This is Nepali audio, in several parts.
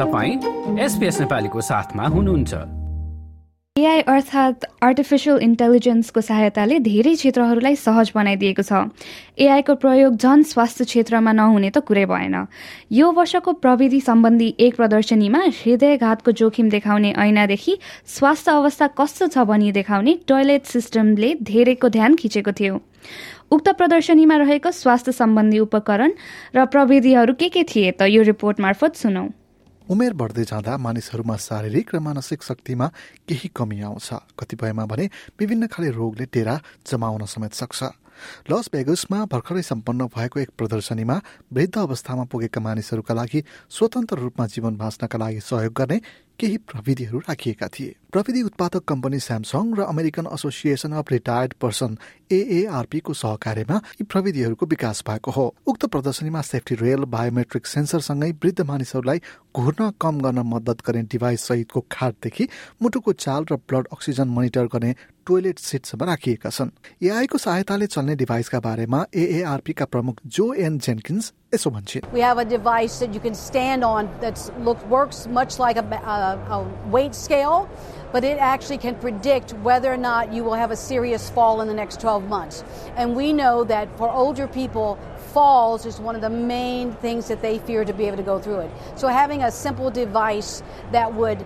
तपाईँ एसपिएस नेपालीको साथमा हुनुहुन्छ। एआई अर्थात् आर्टिफिसियल इन्टेलिजेन्सको सहायताले धेरै क्षेत्रहरूलाई सहज बनाइदिएको छ। एआईको प्रयोग झन स्वास्थ्य क्षेत्रमा नहुने त कुरै भएन। यो वर्षको प्रविधि सम्बन्धी एक प्रदर्शनीमा हृदयघातको जोखिम देखाउने ऐनादेखि स्वास्थ्य अवस्था कस्तो छ भनी देखाउने टोयलेट सिस्टमले धेरैको ध्यान खिचेको थियो। उक्त प्रदर्शनीमा रहेको स्वास्थ्य सम्बन्धी उपकरण र प्रविधिहरू के के थिए त यो रिपोर्ट मार्फत सुनौ। उमेर बढ्दै जाँदा मानिसहरूमा शारीरिक र मानसिक शक्तिमा केही कमी आउँछ। कतिपयमा भने विभिन्न खाले रोगले टेरा जमाउन समेत सक्छ। लस बेगसमा भर्खरै सम्पन्न भएको एक प्रदर्शनीमा वृद्ध अवस्थामा पुगेका मानिसहरूका लागि स्वतन्त्र रूपमा जीवन बाँच्नका लागि सहयोग गर्ने केही प्रविधिहरू राखिएका थिए। प्रविधि उत्पादक कम्पनी स्यामसङ र American association of retired person एएआरपीको सहकार्यमा यी प्रविधिहरूको विकास भएको हो। उक्त प्रदर्शनीमा सेफ्टी रेल बायोमेट्रिक सेन्सरसँगै वृद्ध मानिसहरूलाई घुर्न कम गर्न मद्दत गर्ने डिभाइस सहितको खाटदेखि मुटुको चाल र ब्लड अक्सिजन मोनिटर गर्ने टोयलेट सिटसम्म राखिएका छन् एआईको सहायताले चल्ने डिभाइसका बारेमा एएआरपीका प्रमुख जो एन जेन्किन्स यसो भन्छन् We have a device that you can stand on that looks works much like a, a, a weight scale, but it actually can predict whether or not you will have a serious fall in the next 12 months. And we know that for older people, falls is one of the main things that they fear to be able to go through it. So having a simple device that would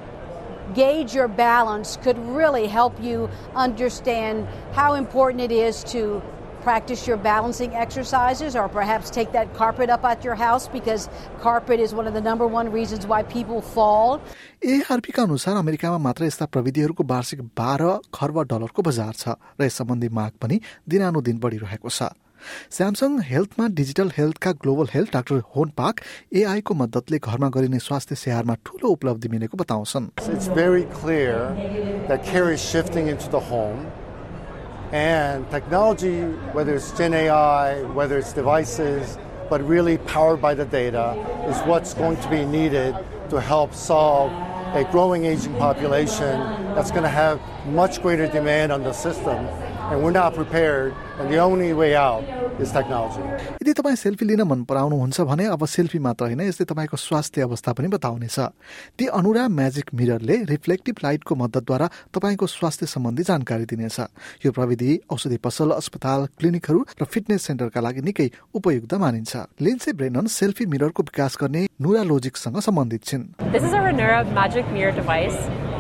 gauge your balance could really help you understand how important it is to practice your balancing exercises or perhaps take that carpet up at your house because carpet is one of the number one reasons why people fall. एआरपीका अनुसार अमेरिकामा मात्र यस्ता प्रविधिहरूको वार्षिक बाह्र खर्ब डलरको बजार छ र यस सम्बन्धी माग पनि दिनानुदिन बढिरहेको छ स्यामसङ हेल्थमा digital हेल्थका global health doctor Hon Pak एआईको मद्दतले घरमा गरिने स्वास्थ्य स्याहारमा ठूलो उपलब्धि मिलेको बताउँछन् It's very clear that care is shifting into the home and technology, whether it's Gen AI, whether it's devices, but really powered by the data, is what's going to be needed to help solve a growing aging population that's going to have much greater demand on the system. And we're not prepared, and the only way out is technology. यदि तपाईँ सेल्फी लिन मन पराउनुहुन्छ भने अब सेल्फी मात्र होइन यसले तपाईँको स्वास्थ्य अवस्था पनि बताउनेछ। ती अनुरा म्याजिक मिररले रिफ्लेक्टिभ लाइटको मद्दतद्वारा तपाईँको स्वास्थ्य सम्बन्धी जानकारी दिनेछ। यो प्रविधि औषधि पसल अस्पताल क्लिनिकहरू र फिटनेस सेन्टरका लागि निकै उपयुक्त मानिन्छ। लिन्से ब्रेनन सेल्फी मिररको विकास गर्ने नुरालोजिकसँग सम्बन्धित छिन्।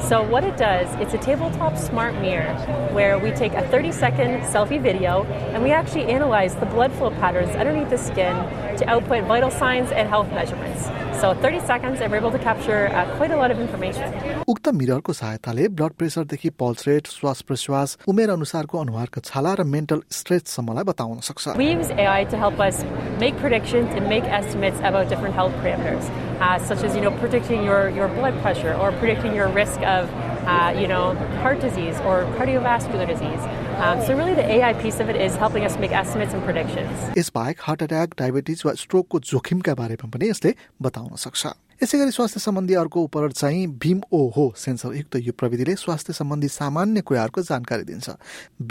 So what it does, it's a tabletop smart mirror where we take a 30 second selfie video and we actually analyze the blood flow patterns underneath the skin to output vital signs and health measurements. So 30 seconds and we're able to capture uh, quite a lot of information. उक्त मिररको सहायताले ब्लड प्रेसरदेखि पल्स रेट श्वास प्रश्वास उमेर अनुसारको अनुहारको छाला र मेन्टल स्ट्रेचसम्मलाई बताउन सक्छ We use AI to help us make predictions and make estimates about different health parameters, uh, such as you know predicting your, your blood pressure or predicting your risk of uh, you know heart disease or cardiovascular disease. Um, so really, the AI piece of it is helping us make estimates and predictions. यसबाहेक हार्ट एट्याक डायबिटिज वा स्ट्रोकको जोखिमका बारेमा पनि यसले बताउन सक्छ यसै गरी स्वास्थ्य सम्बन्धी अर्को उपकरण चाहिँ बिम ओ हो सेन्सर युक्त यो प्रविधिले स्वास्थ्य सम्बन्धी सामान्य कुराहरूको जानकारी दिन्छ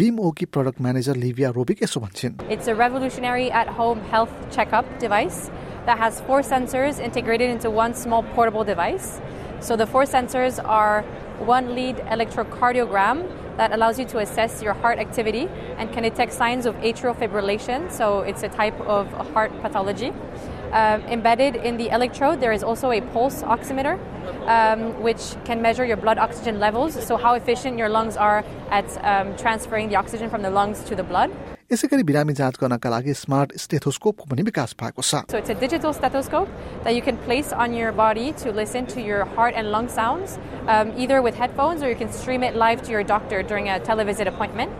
बिम ओ की प्रडक्ट म्यानेजर लिभिया रोबिक यसो भन्छन् It's a revolutionary at home health checkup device that has four sensors integrated into one small portable device. So the four sensors are one lead electrocardiogram that allows you to assess your heart activity and can detect signs of atrial fibrillation. So it's a type of heart pathology. Um, embedded in the electrode, there is also a pulse oximeter, um, which can measure your blood oxygen levels, so how efficient your lungs are at um, transferring the oxygen from the lungs to the blood. यसै गरी बिरामी जाँच गर्नका लागि स्मार्ट स्टेथोस्कोपको पनि विकास भएको छ So it's a digital stethoscope that you can place on your body to listen to your heart and lung sounds, um, either with headphones or you can stream it live to your doctor during a televisit appointment.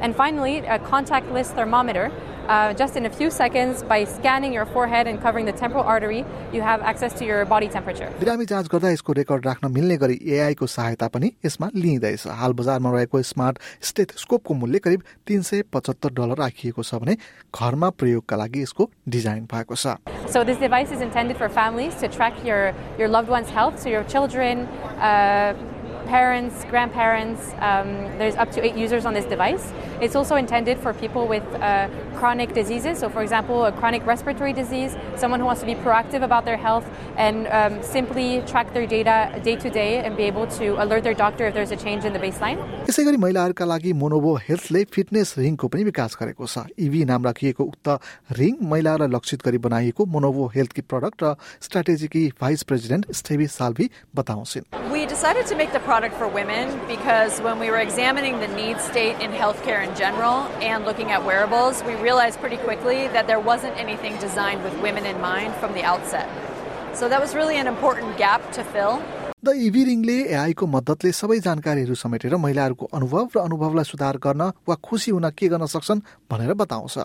And finally, a contactless thermometer. Uh, just in a few seconds, by scanning your forehead and covering the temporal artery, you have access to your body temperature. बिरामी जाँच गर्दा यसको रेकर्ड राख्न मिल्ने गरी एआईको सहायता पनि यसमा लिइँदैछ हाल बजारमा रहेको स्मार्ट स्टेथोस्कोपको मूल्य करिब तिन सय पचहत्तर डलर राखिएको छ भने घरमा प्रयोगका लागि यसको डिजाइन भएको छ So this device is intended for families to track your, your loved one's health. So your children, uh, parents, grandparents. Um, there's up to eight users on this device. It's also intended for people with uh, chronic diseases. So, for example, a chronic respiratory disease, someone who wants to be proactive about their health and um, simply track their data day to day and be able to alert their doctor if there's a change in the baseline. यसै गरी महिलाहरूका लागि मोनोभो हेल्थले फिटनेस रिङको पनि विकास गरेको छ इभी नाम राखिएको उक्त रिङ महिलाहरूलाई लक्षित गरी बनाइएको मोनोभो हेल्थकी प्रडक्ट र स्ट्राटेजीकी भाइस प्रेसिडेन्ट स्टेभी साल्भी बताउँछिन् We decided to make the product for women because when we were examining the need state in healthcare in general and looking at wearables, we realized pretty quickly that there wasn't anything designed with women in mind from the outset. So that was really an important gap to fill. The Evie रिङले एआईको मद्दतले सबै जानकारीहरू समेटेर महिलाहरूको अनुभव र अनुभवलाई सुधार गर्न वा खुसी हुन के गर्न सक्छन् भनेर बताउँछ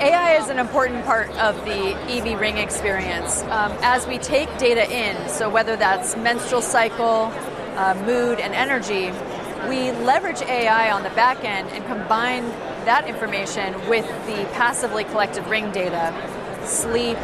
AI is an important part of the EV ring experience. Um, as we take data in, so whether that's menstrual cycle, uh, mood, and energy, we leverage AI on the back end and combine that information with the passively collected ring data, sleep,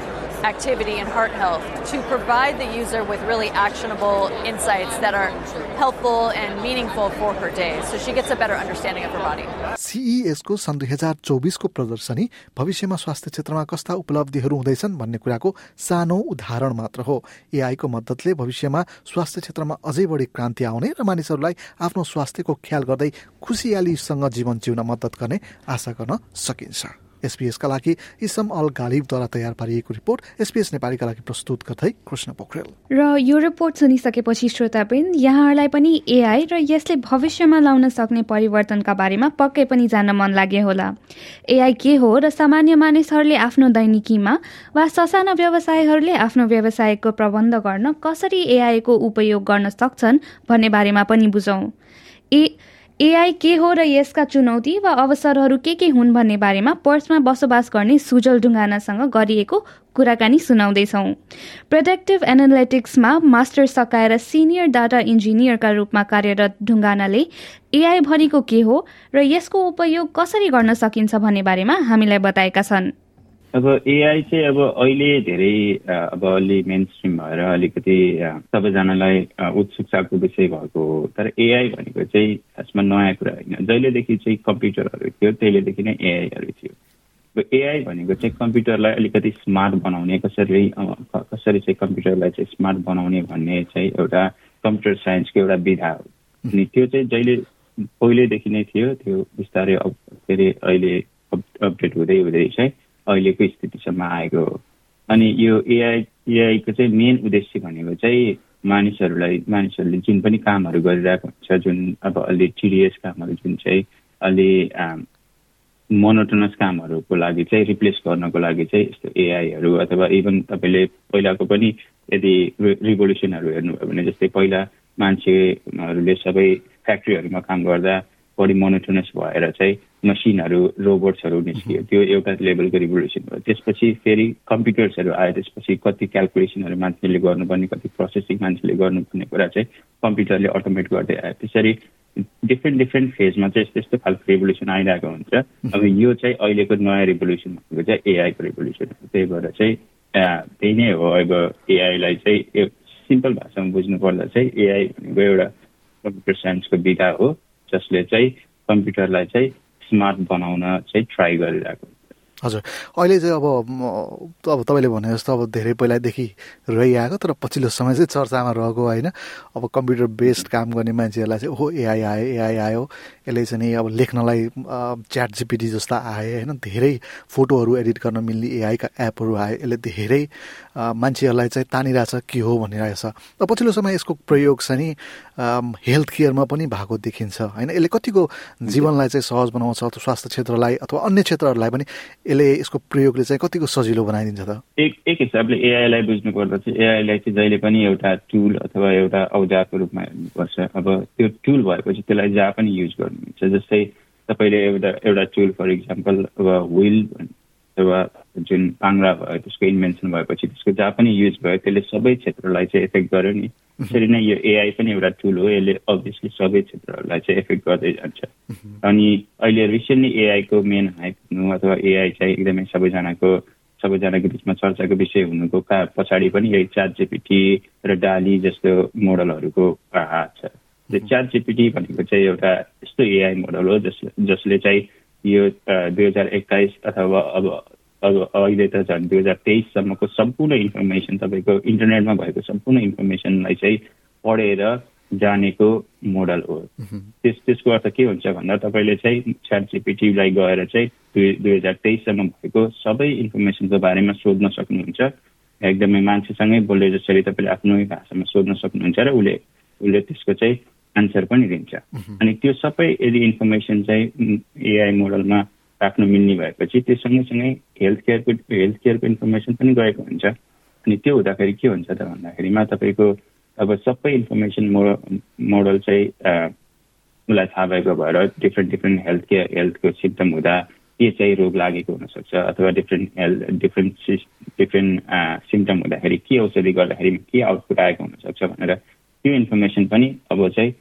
activity and heart health to provide the user with really actionable insights that are helpful and meaningful for her day so she gets a better understanding of her body. सिइएसको सन् दुई हजार चौबिसको प्रदर्शनी भविष्यमा स्वास्थ्य क्षेत्रमा कस्ता उपलब्धिहरू हुँदैछन् भन्ने कुराको सानो उदाहरण मात्र हो एआईको मद्दतले भविष्यमा स्वास्थ्य क्षेत्रमा अझै बढी क्रान्ति आउने र मानिसहरूलाई आफ्नो स्वास्थ्यको ख्याल गर्दै खुसियालीसँग जीवन जिउन मद्दत गर्ने आशा गर्न सकिन्छ एसपिएसका लागि इसम अल गालिबद्वारा तयार पारिएको रिपोर्ट एसपिएस नेपालीका लागि प्रस्तुत गर्दै कृष्ण पोखरेल। र यो रिपोर्ट सुनिसकेपछि श्रोताबिन यहाँहरूलाई पनि एआई र यसले भविष्यमा लाउन सक्ने परिवर्तनका बारेमा पक्कै पनि जान्न मन लाग्यो होला। एआई के हो र सामान्य मानिसहरूले आफ्नो दैनिकीमा वा ससाना व्यवसायहरूले आफ्नो व्यवसायको प्रबन्ध गर्न कसरी एआईको उपयोग गर्न सक्छन् भन्ने बारेमा पनि बुझौँ। ए एआई के हो र यसका चुनौती वा अवसरहरू के के हुन् भन्ने बारेमा पर्समा बसोबास गर्ने सुजल ढुङ्गानासँग गरिएको कुराकानी सुनाउँदैछौँ। प्रोडक्टिभ एनालिटिक्समा मास्टर सकाएर सिनियर डाटा इन्जिनियरका रूपमा कार्यरत ढुङ्गानाले एआई भनेको के हो र यसको उपयोग कसरी गर्न सकिन्छ भन्ने बारेमा हामीलाई बताएका छन्। अब एआई चाहिँ अब अहिले धेरै अब अलि मेन स्ट्रिम भएर अलिकति सबैजनालाई उत्सुकताको विषय भएको हो तर एआई भनेको चाहिँ खासमा नयाँ कुरा होइन। जहिलेदेखि चाहिँ कम्प्युटरहरू थियो त्यहिलेदेखि नै एआईहरू थियो। अब एआई भनेको चाहिँ कम्प्युटरलाई अलिकति स्मार्ट बनाउने कसरी कसरी चाहिँ कम्प्युटरलाई चाहिँ स्मार्ट बनाउने भन्ने चाहिँ एउटा कम्प्युटर साइन्सको एउटा विधा हो। अनि त्यो चाहिँ जहिले पहिल्यैदेखि नै थियो त्यो बिस्तारै के अरे अहिले अपडेट हुँदै हुँदै चाहिँ अहिलेको स्थितिसम्म आएको हो। अनि यो एआई एआईको चाहिँ मेन उद्देश्य भनेको चाहिँ मानिसहरूलाई मानिसहरूले जुन पनि कामहरू गरिरहेको हुन्छ जुन अब अलि टिडिएस कामहरू जुन चाहिँ अलि मोनोटोनस कामहरूको लागि चाहिँ रिप्लेस गर्नको लागि चाहिँ यस्तो एआईहरू अथवा इभन तपाईँले पहिलाको पनि यदि रिभोल्युसनहरू हेर्नुभयो भने जस्तै पहिला मान्छेहरूले सबै फ्याक्ट्रीहरूमा काम गर्दा बढी मोनोटोनस भएर चाहिँ मसिनहरू रोबोट्सहरू निस्कियो। त्यो एउटा लेभलको रिभोल्युसन भयो। त्यसपछि फेरि कम्प्युटर्सहरू आयो। त्यसपछि कति क्यालकुलेसनहरू मान्छेले गर्नुपर्ने कति प्रोसेसिङ मान्छेले गर्नुपर्ने कुरा चाहिँ कम्प्युटरले अटोमेट गर्दै आयो। त्यसरी डिफ्रेन्ट डिफ्रेन्ट फेजमा चाहिँ यस्तो यस्तो खालको रिभोल्युसन आइरहेको हुन्छ। अब यो चाहिँ अहिलेको नयाँ रिभोल्युसन भनेको चाहिँ एआईको रिभोल्युसन हो। त्यही भएर चाहिँ त्यही नै हो अब एआईलाई चाहिँ सिम्पल भाषामा बुझ्नु पर्दा चाहिँ एआई भनेको एउटा कम्प्युटर साइन्सको विधा हो जसले चाहिँ कम्प्युटरलाई चाहिँ स्मार्ट बनाउन चाहिँ ट्राई गरिरहेको हजुर। अहिले चाहिँ अब अब तपाईँले भने जस्तो अब धेरै पहिलादेखि रहिआएको तर पछिल्लो समय चाहिँ चर्चामा रहेको होइन। अब कम्प्युटर बेस्ड काम गर्ने मान्छेहरूलाई चाहिँ ओहो एआई आयो एआई आयो। यसले चाहिँ नि अब लेख्नलाई च्याट जिपिटी जस्ता आए होइन। धेरै फोटोहरू एडिट गर्न मिल्ने एआईका एपहरू आए यसले धेरै मान्छेहरूलाई चाहिँ तानिरहेछ के हो भनिरहेछ। र पछिल्लो समय यसको प्रयोग चाहिँ नि हेल्थ केयरमा पनि भएको देखिन्छ होइन। यसले कतिको जीवनलाई चाहिँ सहज बनाउँछ अथवा स्वास्थ्य क्षेत्रलाई अथवा अन्य क्षेत्रहरूलाई पनि यसले यसको प्रयोगले चाहिँ कतिको सजिलो बनाइदिन्छ त? एक एक हिसाबले एआईलाई बुझ्नु पर्दा चाहिँ एआईलाई चाहिँ जहिले पनि एउटा टुल अथवा एउटा औजारको रूपमा हेर्नुपर्छ। अब त्यो टुल भएपछि त्यसलाई जहाँ पनि युज गर्नुहुन्छ। जस्तै तपाईँले एउटा एउटा टुल फर इक्जाम्पल अब विल अथवा जुन पाङ्रा भयो त्यसको इन्भेन्सन भएपछि त्यसको जहाँ पनि युज भयो त्यसले सबै क्षेत्रलाई चाहिँ एफेक्ट गर्यो नि। त्यसरी नै यो एआई पनि एउटा टुल हो यसले अभियसली सबै क्षेत्रहरूलाई चाहिँ एफेक्ट गर्दै जान्छ। अनि अहिले रिसेन्टली एआईको मेन हाइप हुनु अथवा एआई चाहिँ एकदमै सबैजनाको सबैजनाको बिचमा चर्चाको विषय हुनुको का पछाडि पनि यही चार जेपिटी र डाली जस्तो मोडलहरूको हात छ। च्याट जिपिटी भनेको चाहिँ एउटा यस्तो एआई मोडल हो जस जसले चाहिँ यो दुई हजार एक्काइस अथवा अब अब अहिले त झन् दुई हजार तेइससम्मको सम्पूर्ण इन्फर्मेसन तपाईँको इन्टरनेटमा भएको सम्पूर्ण इन्फर्मेसनलाई चाहिँ पढेर जानेको मोडल हो। त्यस त्यसको अर्थ के हुन्छ भन्दा तपाईँले चाहिँ च्याट जिपिटीलाई गएर चाहिँ दुई दुई हजार तेइससम्म भएको सबै इन्फर्मेसनको बारेमा सोध्न सक्नुहुन्छ। एकदमै मान्छेसँगै बोले जसरी तपाईँले आफ्नै भाषामा सोध्न सक्नुहुन्छ र उसले उसले त्यसको चाहिँ एन्सर पनि दिन्छ। अनि त्यो सबै यदि इन्फर्मेसन चाहिँ एआई मोडलमा राख्नु मिल्ने भएपछि त्यो सँगैसँगै हेल्थ केयरको हेल्थ केयरको इन्फर्मेसन पनि गएको हुन्छ। अनि त्यो हुँदाखेरि के हुन्छ त भन्दाखेरिमा तपाईँको अब सबै इन्फर्मेसन मोडल मोडल चाहिँ उसलाई थाहा भएको भएर डिफ्रेन्ट डिफ्रेन्ट हेल्थ केयर हेल्थको सिम्टम हुँदा के चाहिँ रोग लागेको हुनसक्छ अथवा different health different different symptom हुँदाखेरि के औषधि गर्दाखेरि के आउटपुट आएको हुनसक्छ भनेर त्यो इन्फर्मेसन पनि अब चाहिँ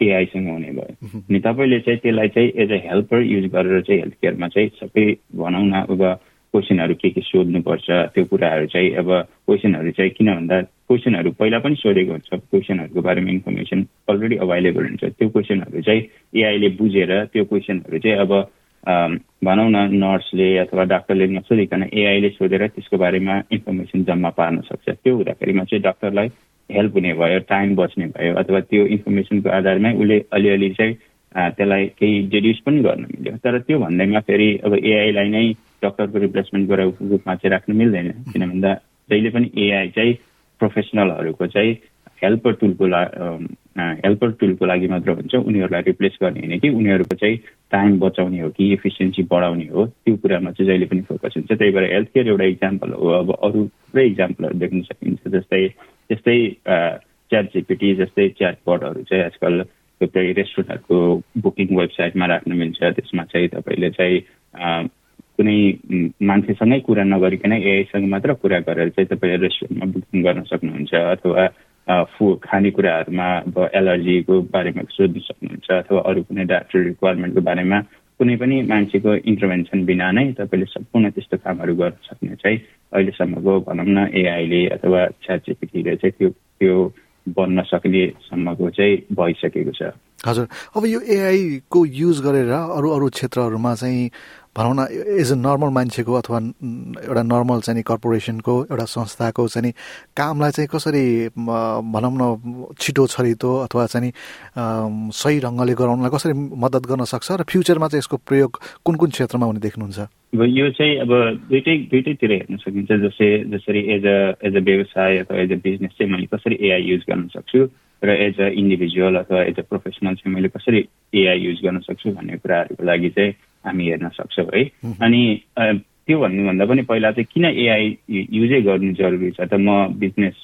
एआईसँग हुने भयो। अनि तपाईँले चाहिँ त्यसलाई चाहिँ एज अ हेल्पर युज गरेर चाहिँ हेल्थ केयरमा चाहिँ सबै भनौँ न अब क्वेसनहरू के के सोध्नुपर्छ त्यो कुराहरू चाहिँ अब क्वेसनहरू चाहिँ किन भन्दा क्वेसनहरू पहिला पनि सोधेको हुन्छ। क्वेसनहरूको बारेमा इन्फर्मेसन अलरेडी अभाइलेबल हुन्छ। त्यो क्वेसनहरू चाहिँ एआईले बुझेर त्यो क्वेसनहरू चाहिँ अब भनौँ न नर्सले अथवा डाक्टरले नसोधिकन एआईले सोधेर त्यसको बारेमा इन्फर्मेसन जम्मा पार्न सक्छ। त्यो हुँदाखेरिमा चाहिँ डाक्टरलाई हेल्प हुने भयो टाइम बच्ने भयो अथवा त्यो इन्फर्मेसनको आधारमै उसले अलिअलि चाहिँ त्यसलाई केही डेड्युस पनि गर्न मिल्यो। तर त्यो भन्दैमा फेरि अब एआईलाई नै डक्टरको रिप्लेसमेन्टको रूपमा चाहिँ राख्नु मिल्दैन। किन भन्दा जहिले पनि एआई चाहिँ प्रोफेसनलहरूको चाहिँ हेल्पर टुलको हेल्पर टुलको लागि मात्र हुन्छ उनीहरूलाई रिप्लेस गर्ने होइन कि उनीहरूको चाहिँ टाइम बचाउने हो कि इफिसियन्सी बढाउने हो त्यो कुरामा चाहिँ जहिले पनि फोकस हुन्छ। त्यही भएर हेल्थ केयर एउटा इक्जाम्पल हो। अब अरू थुप्रै इक्जाम्पलहरू देख्न सकिन्छ जस्तै त्यस्तै च्याट जिपिटी जस्तै च्याटबटहरू चाहिँ आजकल थुप्रै रेस्टुरेन्टहरूको बुकिङ वेबसाइटमा राख्न मिल्छ। त्यसमा चाहिँ तपाईँले चाहिँ कुनै मान्छेसँगै कुरा नगरिकन एआईसँग मात्र कुरा गरेर चाहिँ तपाईँले रेस्टुरेन्टमा बुकिङ गर्न सक्नुहुन्छ अथवा फु खानेकुराहरूमा अब एलर्जीको बारेमा सोध्न सक्नुहुन्छ अथवा अरू कुनै डाक्टर रिक्वायरमेन्टको बारेमा कुनै पनि मान्छेको इन्टरभेन्सन बिना नै तपाईँले सम्पूर्ण त्यस्तो कामहरू गर्न सक्ने चाहिँ अहिलेसम्मको भनौँ न एआईले अथवा छ्याचिपिटीले चाहिँ त्यो त्यो बन्न सक्नेसम्मको चाहिँ भइसकेको छ। हजुर। अब यो एआईको युज गरेर अरू अरू क्षेत्रहरूमा चाहिँ भनौँ न एज अ नर्मल मान्छेको अथवा एउटा नर्मल चाहिँ कर्पोरेसनको एउटा संस्थाको चाहिँ कामलाई चाहिँ कसरी भनौँ न छिटो छरितो अथवा चाहिँ सही ढङ्गले गराउनलाई कसरी मद्दत गर्न सक्छ र फ्युचरमा चाहिँ यसको प्रयोग कुन कुन क्षेत्रमा हुने देख्नुहुन्छ? अब यो चाहिँ अब दुइटै दुइटैतिर हेर्न सकिन्छ जस्तै जसरी एज अ एज अ व्यवसाय अथवा एज अ बिजनेस चाहिँ मैले कसरी एआई युज गर्न सक्छु र एज अ इन्डिभिजुअल अथवा एज अ प्रोफेसनल चाहिँ मैले कसरी एआई युज गर्न सक्छु भन्ने कुराहरूको लागि चाहिँ हामी हेर्न सक्छौँ है। अनि त्यो भन्नुभन्दा पनि पहिला चाहिँ किन एआई युजै गर्नु जरुरी छ? त म बिजनेस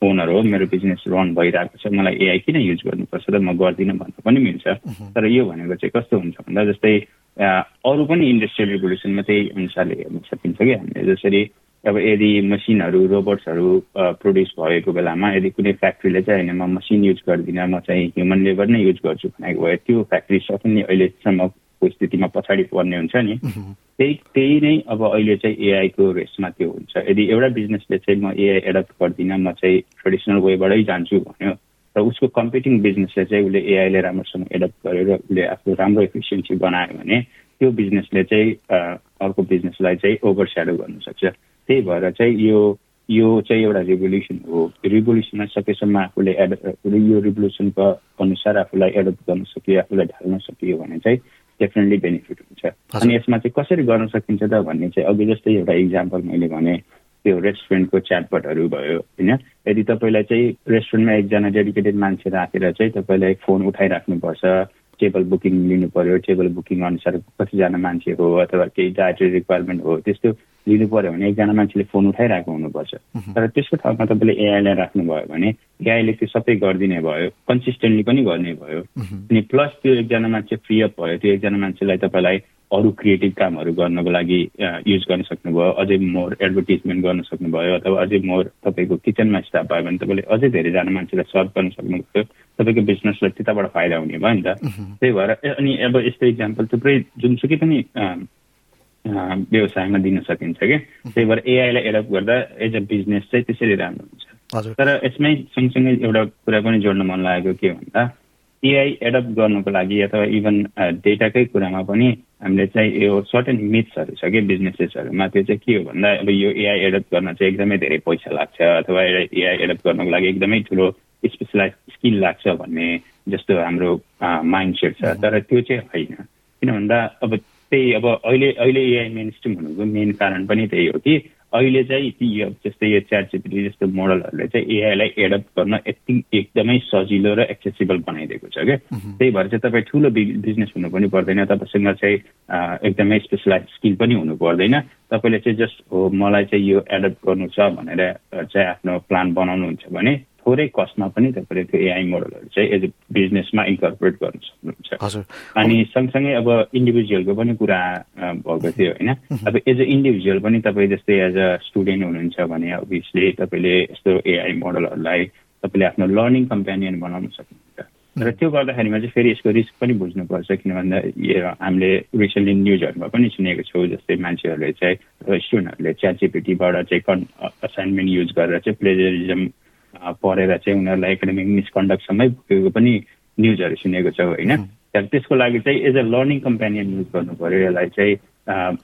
ओनर हो मेरो बिजनेस रन भइरहेको छ। मलाई एआई किन युज गर्नुपर्छ त म गर्दिनँ भन्न पनि मिल्छ। तर यो भनेको चाहिँ कस्तो हुन्छ भन्दा जस्तै अरू पनि इन्डस्ट्रियल रिभोल्युसनमा त्यही अनुसारले हेर्न सकिन्छ कि हामीले। जसरी अब यदि मसिनहरू रोबोट्सहरू प्रड्युस भएको बेलामा यदि कुनै फ्याक्ट्रीले चाहिँ होइन म मसिन युज गर्दिनँ म चाहिँ ह्युमन लेबर नै युज गर्छु भनेको भए त्यो फ्याक्ट्री सकिने अहिलेसम्म को स्थितिमा पछाडि पर्ने हुन्छ नि। त्यही त्यही नै अब अहिले चाहिँ एआईको रेसमा त्यो हुन्छ। यदि एउटा बिजनेसले चाहिँ म एआई एडप्ट गर्दिनँ म चाहिँ ट्रेडिसनल वेबाटै जान्छु भन्यो र उसको कम्पिटिङ बिजनेसले चाहिँ उसले एआईले राम्रोसँग एडप्ट गरेर उसले आफ्नो राम्रो इफिसियन्सी बनायो भने त्यो बिजनेसले चाहिँ अर्को बिजनेसलाई चाहिँ ओभर स्याडो गर्नु सक्छ। त्यही भएर चाहिँ यो यो चाहिँ एउटा रिभोल्युसन हो। रिभोल्युसनमा सकेसम्म आफूले एड यो रिभोल्युसनको अनुसार आफूलाई एडप्ट गर्न सकियो आफूलाई ढाल्न सकियो भने चाहिँ डेफिनेटली बेनिफिट हुन्छ। अनि यसमा चाहिँ कसरी गर्न सकिन्छ त भन्ने चाहिँ अघि जस्तै एउटा इक्जाम्पल मैले भने त्यो रेस्टुरेन्टको च्याटपटहरू भयो होइन? यदि तपाईँलाई चाहिँ रेस्टुरेन्टमा एकजना डेडिकेटेड मान्छे राखेर चाहिँ तपाईँलाई फोन उठाइराख्नुपर्छ टेबल बुकिङ लिनु पर्यो टेबल बुकिङ अनुसार कतिजना मान्छे हो अथवा केही डायट्री रिक्वायरमेन्ट हो त्यस्तो लिनु पर्यो भने एकजना मान्छेले फोन उठाइरहेको हुनुपर्छ। तर त्यसको ठाउँमा तपाईँले एआईलाई राख्नुभयो भने एआईले त्यो सबै गरिदिने भयो कन्सिस्टेन्टली पनि गर्ने भयो। अनि प्लस त्यो एकजना मान्छे फ्री अप भयो त्यो एकजना मान्छेलाई तपाईँलाई अरू क्रिएटिभ कामहरू गर्नको लागि युज गर्न सक्नुभयो अझै मोर एडभर्टिजमेन्ट गर्न सक्नुभयो अथवा अझै मोर तपाईँको किचनमा स्टाफ भयो भने तपाईँले अझै धेरैजना मान्छेलाई सर्भ गर्न सक्नुभयो। तपाईँको बिजनेसलाई त्यताबाट फाइदा हुने भयो नि त। त्यही भएर अनि अब यस्तो इक्जाम्पल थुप्रै जुनसुकै पनि व्यवसायमा दिन सकिन्छ कि। त्यही भएर एआईलाई एडप्ट गर्दा एज अ बिजनेस चाहिँ त्यसरी राम्रो हुन्छ। तर यसमै सँगसँगै एउटा कुरा पनि जोड्न मन लागेको के भन्दा एआई एडप्ट गर्नुको लागि अथवा इभन डेटाकै कुरामा पनि हामीले चाहिँ यो सर्टेन मिथ्सहरू छ कि बिजनेसेसहरूमा त्यो चाहिँ के हो भन्दा अब यो एआई एडप्ट गर्न चाहिँ एकदमै धेरै पैसा लाग्छ अथवा एआई एडप्ट गर्नको लागि एकदमै ठुलो स्पेसलाइज स्किल लाग्छ भन्ने जस्तो हाम्रो माइन्ड सेट छ। तर त्यो चाहिँ होइन। किन भन्दा अब त्यही अब अहिले अहिले एआई मेन स्ट्रिम हुनुको मेन कारण पनि त्यही हो कि अहिले चाहिँ यो जस्तै यो च्याट जिपिटी जस्तो मोडलहरूले चाहिँ एआईलाई एडप्ट गर्न यति एकदमै सजिलो र एक्सेसिबल बनाइदिएको छ क्या। त्यही भएर चाहिँ तपाईँ ठुलो बिजनेस हुनु पनि पर्दैन तपाईँसँग चाहिँ एकदमै स्पेसलाइज स्किल पनि हुनु पर्दैन। तपाईँले चाहिँ जस्ट हो मलाई चाहिँ यो एडप्ट गर्नु छ भनेर चाहिँ आफ्नो प्लान बनाउनुहुन्छ भने थोरै कस्टमा पनि तपाईँले त्यो एआई मोडलहरू चाहिँ एज अ बिजनेसमा इन्कर्पोरेट गर्नु सक्नुहुन्छ। अनि सँगसँगै अब इन्डिभिजुअलको पनि कुरा भएको थियो होइन। अब एज अ इन्डिभिजुअल पनि तपाईँ जस्तै एज अ स्टुडेन्ट हुनुहुन्छ भने अभियसली तपाईँले यस्तो एआई मोडलहरूलाई तपाईँले आफ्नो लर्निङ कम्पेनियन बनाउन सक्नुहुन्छ। र त्यो गर्दाखेरिमा चाहिँ फेरि यसको रिस्क पनि बुझ्नुपर्छ किन भन्दा हामीले रिसेन्टली न्युजहरूमा पनि सुनेको छौँ जस्तै मान्छेहरूले चाहिँ स्टुडेन्टहरूले च्याट जिपिटीबाट चाहिँ कन् असाइनमेन्ट युज गरेर चाहिँ प्लेजरिजम पढेर चाहिँ उनीहरूलाई एकाडेमिक मिसकन्डक्टसँगै पुगेको पनि न्युजहरू सुनेको छ होइन? त्यसको लागि चाहिँ as a learning companion use गर्नु पऱ्यो यसलाई चाहिँ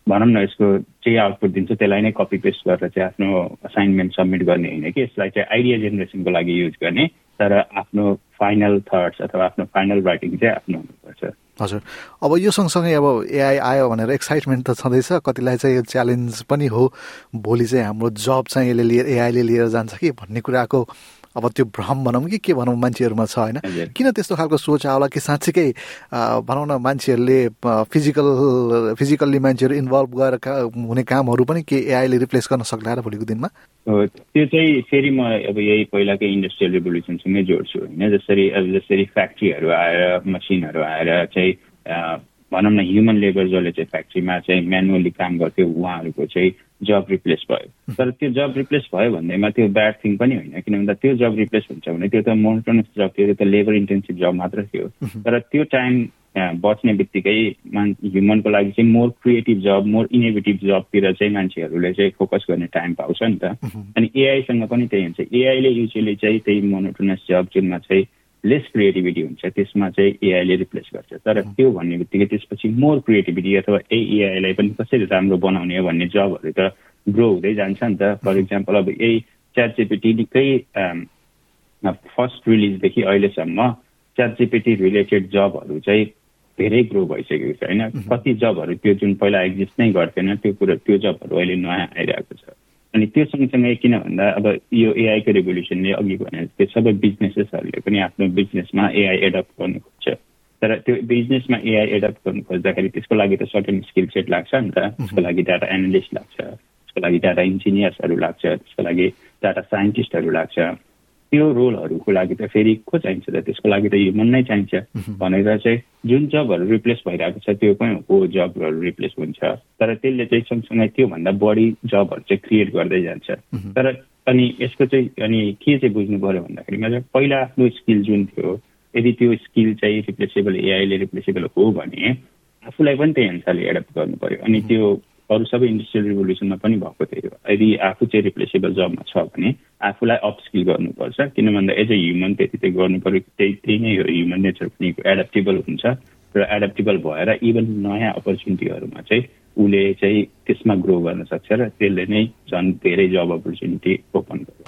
भनौँ न यसको जे आउटपुट दिन्छ त्यसलाई नै कपी पेस्ट गरेर चाहिँ आफ्नो असाइनमेन्ट सब्मिट गर्ने होइन कि? यसलाई चाहिँ आइडिया जेनेरेसनको लागि युज गर्ने तर आफ्नो फाइनल थट्स अथवा आफ्नो फाइनल राइटिङ चाहिँ आफ्नो हुनुपर्छ। हजुर। अब यो सँगसँगै अब एआई आयो भनेर एक्साइटमेन्ट त छँदैछ कतिलाई चाहिँ यो च्यालेन्ज पनि हो। भोलि चाहिँ हाम्रो जब चाहिँ यसले लिएर एआईले लिएर जान्छ कि भन्ने कुराको अब त्यो भ्रम भनौँ कि के भनौँ मान्छेहरूमा छ होइन। किन त्यस्तो खालको सोच आउला कि साँच्चीकै भनौँ न मान्छेहरूले फिजिकल फिजिकल्ली मान्छेहरू इन्भल्भ गरेर हुने कामहरू पनि के एआईले रिप्लेस गर्न सक्ला र भोलिको दिनमा? त्यो चाहिँ फेरि म अब यही पहिलाकै इन्डस्ट्रियल रिभोल्युसनसँगै जोड्छु होइन। जसरी अब जसरी फ्याक्ट्रीहरू आएर मसिनहरू आएर चाहिँ भनौँ न ह्युमन लेबर जसले चाहिँ फ्याक्ट्रीमा चाहिँ म्यानुअली काम गर्थ्यो उहाँहरूको चाहिँ जब रिप्लेस भयो। तर त्यो जब रिप्लेस भयो भन्दैमा त्यो ब्याड थिङ पनि होइन किन भन्दा त्यो जब रिप्लेस हुन्छ भने त्यो त मोनोटोनस जब थियो त्यो त लेबर इन्टेन्सिभ जब मात्र थियो। तर त्यो टाइम बच्ने बित्तिकै मान ह्युमनको लागि चाहिँ more creative job more innovative जबतिर चाहिँ मान्छेहरूले चाहिँ फोकस गर्ने टाइम पाउँछ नि त। अनि एआईसँग पनि त्यही हुन्छ। एआईले युजली चाहिँ त्यही मोनोटोनस जब जुनमा चाहिँ लेस क्रिएटिभिटी हुन्छ त्यसमा चाहिँ एआईले रिप्लेस गर्छ। तर त्यो भन्ने बित्तिकै त्यसपछि मोर क्रिएटिभिटी अथवा ए एआईलाई पनि कसरी राम्रो बनाउने भन्ने जबहरू त ग्रो हुँदै जान्छ नि त। फर इक्जाम्पल अब यही च्याट जिपिटी निकै फर्स्ट रिलिजदेखि अहिलेसम्म च्याट जिपिटी रिलेटेड जबहरू चाहिँ धेरै ग्रो भइसकेको छ होइन? कति जबहरू त्यो जुन पहिला एक्जिस्ट नै गर्थेन त्यो कुरो त्यो जबहरू अहिले नयाँ आइरहेको छ। अनि त्यो सँगसँगै किन भन्दा अब यो एआईको रेभोल्युसनले अघि भने त्यो सबै बिजनेसेसहरूले पनि आफ्नो बिजनेसमा एआई एडप्ट गर्नु खोज्छ। तर त्यो बिजनेसमा एआई एडप्ट गर्नु खोज्दाखेरि त्यसको लागि त सर्टेन स्किल सेट लाग्छ नि त। त्यसको लागि डाटा एनालिस्ट लाग्छ त्यसको लागि डाटा इन्जिनियर्सहरू लाग्छ त्यसको लागि डाटा साइन्टिस्टहरू लाग्छ। त्यो रोलहरूको लागि त फेरि को चाहिन्छ त? त्यसको लागि त ह्युमन नै चाहिन्छ। भनेर चाहिँ जुन जबहरू रिप्लेस भइरहेको छ त्यो पनि हो जबहरू रिप्लेस हुन्छ। तर त्यसले चाहिँ सँगसँगै त्योभन्दा बढी जबहरू चाहिँ क्रिएट गर्दै जान्छ। तर अनि यसको चाहिँ अनि के चाहिँ बुझ्नु पऱ्यो भन्दाखेरिमा चाहिँ पहिला आफ्नो स्किल जुन थियो यदि त्यो स्किल चाहिँ रिप्लेसेबल एआईले रिप्लेसेबल हो भने आफूलाई पनि त्यही अनुसारले एडप्ट गर्नु पर्यो। अनि त्यो अरू सबै इन्डस्ट्रियल रिभोल्युसनमा पनि भएको थियो। यदि आफू चाहिँ रिप्लेसेबल जबमा छ भने आफूलाई अपस्किल गर्नुपर्छ। किन भन्दा एज अ ह्युमन त्यति चाहिँ गर्नु पऱ्यो त्यही त्यही नै हो ह्युमन नेचर पनि एडाप्टेबल हुन्छ र एडाप्टेबल भएर इभन नयाँ अपर्च्युनिटीहरूमा चाहिँ उसले चाहिँ त्यसमा ग्रो गर्न सक्छ र त्यसले नै झन् धेरै जब अपर्च्युनिटी ओपन गर्छ।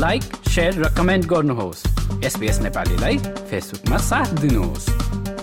लाइक सेयर र कमेन्ट गर्नुहोस्। एसपिएस नेपालीलाई फेसबुकमा साथ दिनुहोस्।